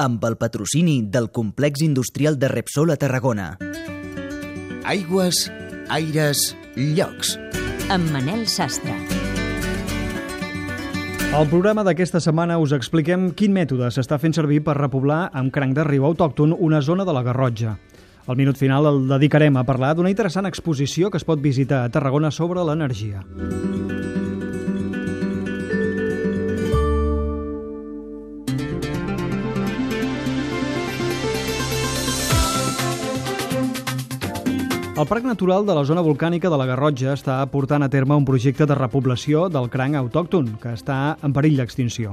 amb el patrocini del complex industrial de Repsol a Tarragona. Aigües, aires, llocs. Amb Manel Sastre. Al programa d'aquesta setmana us expliquem quin mètode s'està fent servir per repoblar amb cranc de riu autòcton una zona de la Garrotja. Al minut final el dedicarem a parlar d'una interessant exposició que es pot visitar a Tarragona sobre l'energia. El Parc Natural de la zona volcànica de la Garrotja està portant a terme un projecte de repoblació del cranc autòcton, que està en perill d'extinció.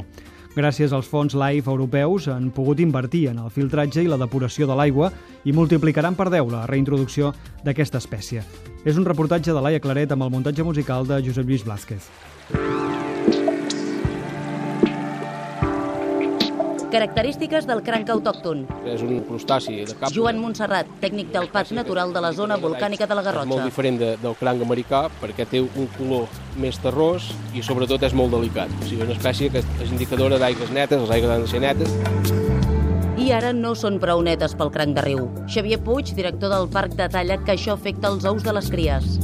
Gràcies als fons LIFE europeus han pogut invertir en el filtratge i la depuració de l'aigua i multiplicaran per 10 la reintroducció d'aquesta espècie. És un reportatge de Laia Claret amb el muntatge musical de Josep Lluís Blázquez. Característiques del cranc autòcton. És un crustaci de cap. Joan Montserrat, tècnic del Parc Natural de la zona volcànica de la És molt Garrotxa. diferent de, del cranc americà perquè té un color més terrós i sobretot és molt delicat. O sigui, una espècie que és indicadora d'aigües netes, les aigües han de ser netes. I ara no són prou netes pel cranc de riu. Xavier Puig, director del Parc, detalla que això afecta els ous de les cries.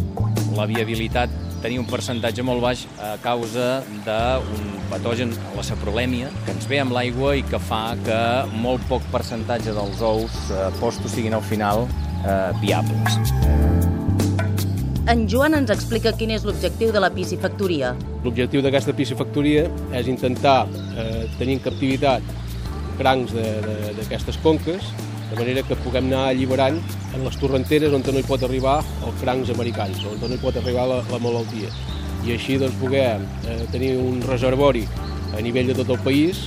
la viabilitat tenia un percentatge molt baix a causa d'un patogen, la saprolèmia, que ens ve amb l'aigua i que fa que molt poc percentatge dels ous eh, postos siguin al final eh, viables. En Joan ens explica quin és l'objectiu de la piscifactoria. L'objectiu d'aquesta piscifactoria és intentar eh, tenir en captivitat crancs d'aquestes conques, de manera que puguem anar alliberant en les torrenteres on no hi pot arribar els crancs americans, on no hi pot arribar la, la malaltia. I així doncs, poder eh, tenir un reservori a nivell de tot el país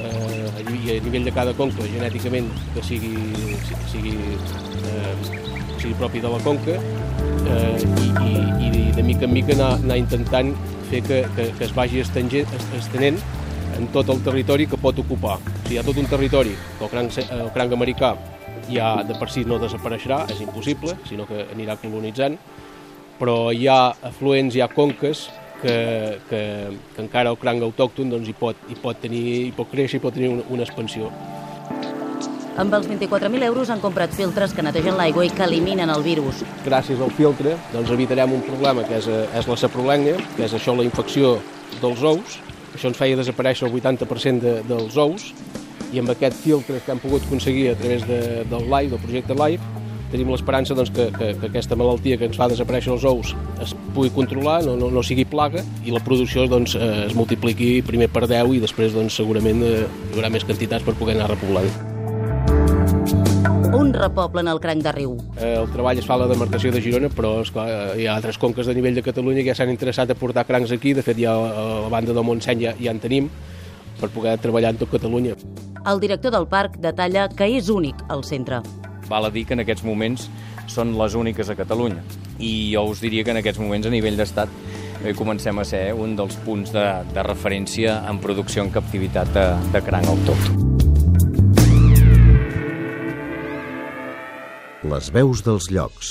eh, i a nivell de cada conca genèticament que sigui, si- sigui, eh, sigui propi de la conca eh, i, i, i de mica en mica anar, anar intentant fer que, que, que es vagi estenent, estenent en tot el territori que pot ocupar. O sigui, hi ha tot un territori que el cranc, el cranc americà ja de per si no desapareixerà, és impossible, sinó que anirà colonitzant, però hi ha afluents, hi ha conques que, que, que encara el cranc autòcton doncs, hi, pot, hi, pot tenir, hi pot créixer, hi pot tenir una, una expansió. Amb els 24.000 euros han comprat filtres que netegen l'aigua i que eliminen el virus. gràcies al filtre doncs evitarem un problema que és, eh, és la saprolènia, que és això la infecció dels ous. Això ens feia desaparèixer el 80% de, dels ous i amb aquest filtre que hem pogut aconseguir a través de, del LIFE, del projecte LIFE, tenim l'esperança doncs, que, que, que aquesta malaltia que ens fa desaparèixer els ous es pugui controlar, no, no, no sigui plaga i la producció doncs, eh, es multipliqui primer per 10 i després doncs, segurament eh, hi haurà més quantitats per poder anar repoblant. Un repoblen el cranc de riu. Eh, El treball es fa a la demarcació de Girona, però esclar, eh, hi ha altres conques de nivell de Catalunya que ja s'han interessat a portar crancs aquí. De fet, ja a la banda del Montseny ja, ja en tenim per poder treballar en tot Catalunya. El director del parc detalla que és únic al centre. Val a dir que en aquests moments són les úniques a Catalunya. I jo us diria que en aquests moments a nivell d'estat eh, comencem a ser un dels punts de, de referència en producció en captivitat de, de cranc autòcton. Les veus dels llocs.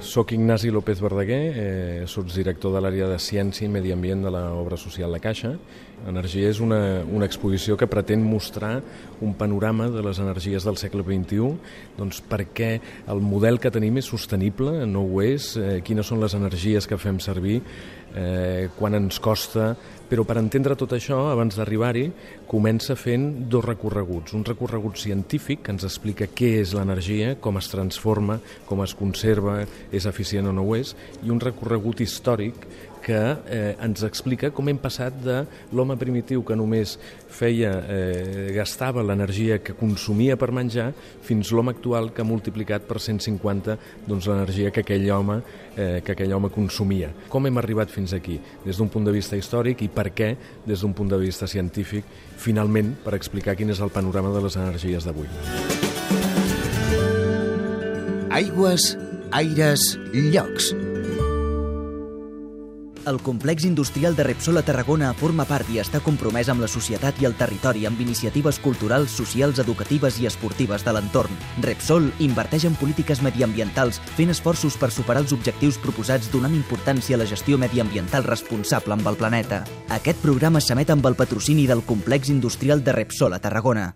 Soc Ignasi López Verdaguer, eh, sotsdirector de l'àrea de Ciència i Medi Ambient de l'Obra Social La Caixa. Energia és una, una exposició que pretén mostrar un panorama de les energies del segle XXI, doncs perquè el model que tenim és sostenible, no ho és, eh, quines són les energies que fem servir, eh, quan ens costa, però per entendre tot això, abans d'arribar-hi, comença fent dos recorreguts. Un recorregut científic que ens explica què és l'energia, com es transforma, com es conserva, és eficient o no ho és, i un recorregut històric que eh, ens explica com hem passat de l'home primitiu que només feia, eh, gastava l'energia que consumia per menjar fins l'home actual que ha multiplicat per 150 doncs, l'energia que aquell home eh, que aquell home consumia. Com hem arribat fins aquí? Des d'un punt de vista històric i per què, des d'un punt de vista científic, finalment per explicar quin és el panorama de les energies d'avui. Aigües, aires, llocs. El complex industrial de Repsol a Tarragona forma part i està compromès amb la societat i el territori amb iniciatives culturals, socials, educatives i esportives de l'entorn. Repsol inverteix en polítiques mediambientals, fent esforços per superar els objectius proposats donant importància a la gestió mediambiental responsable amb el planeta. Aquest programa s'emet amb el patrocini del complex industrial de Repsol a Tarragona.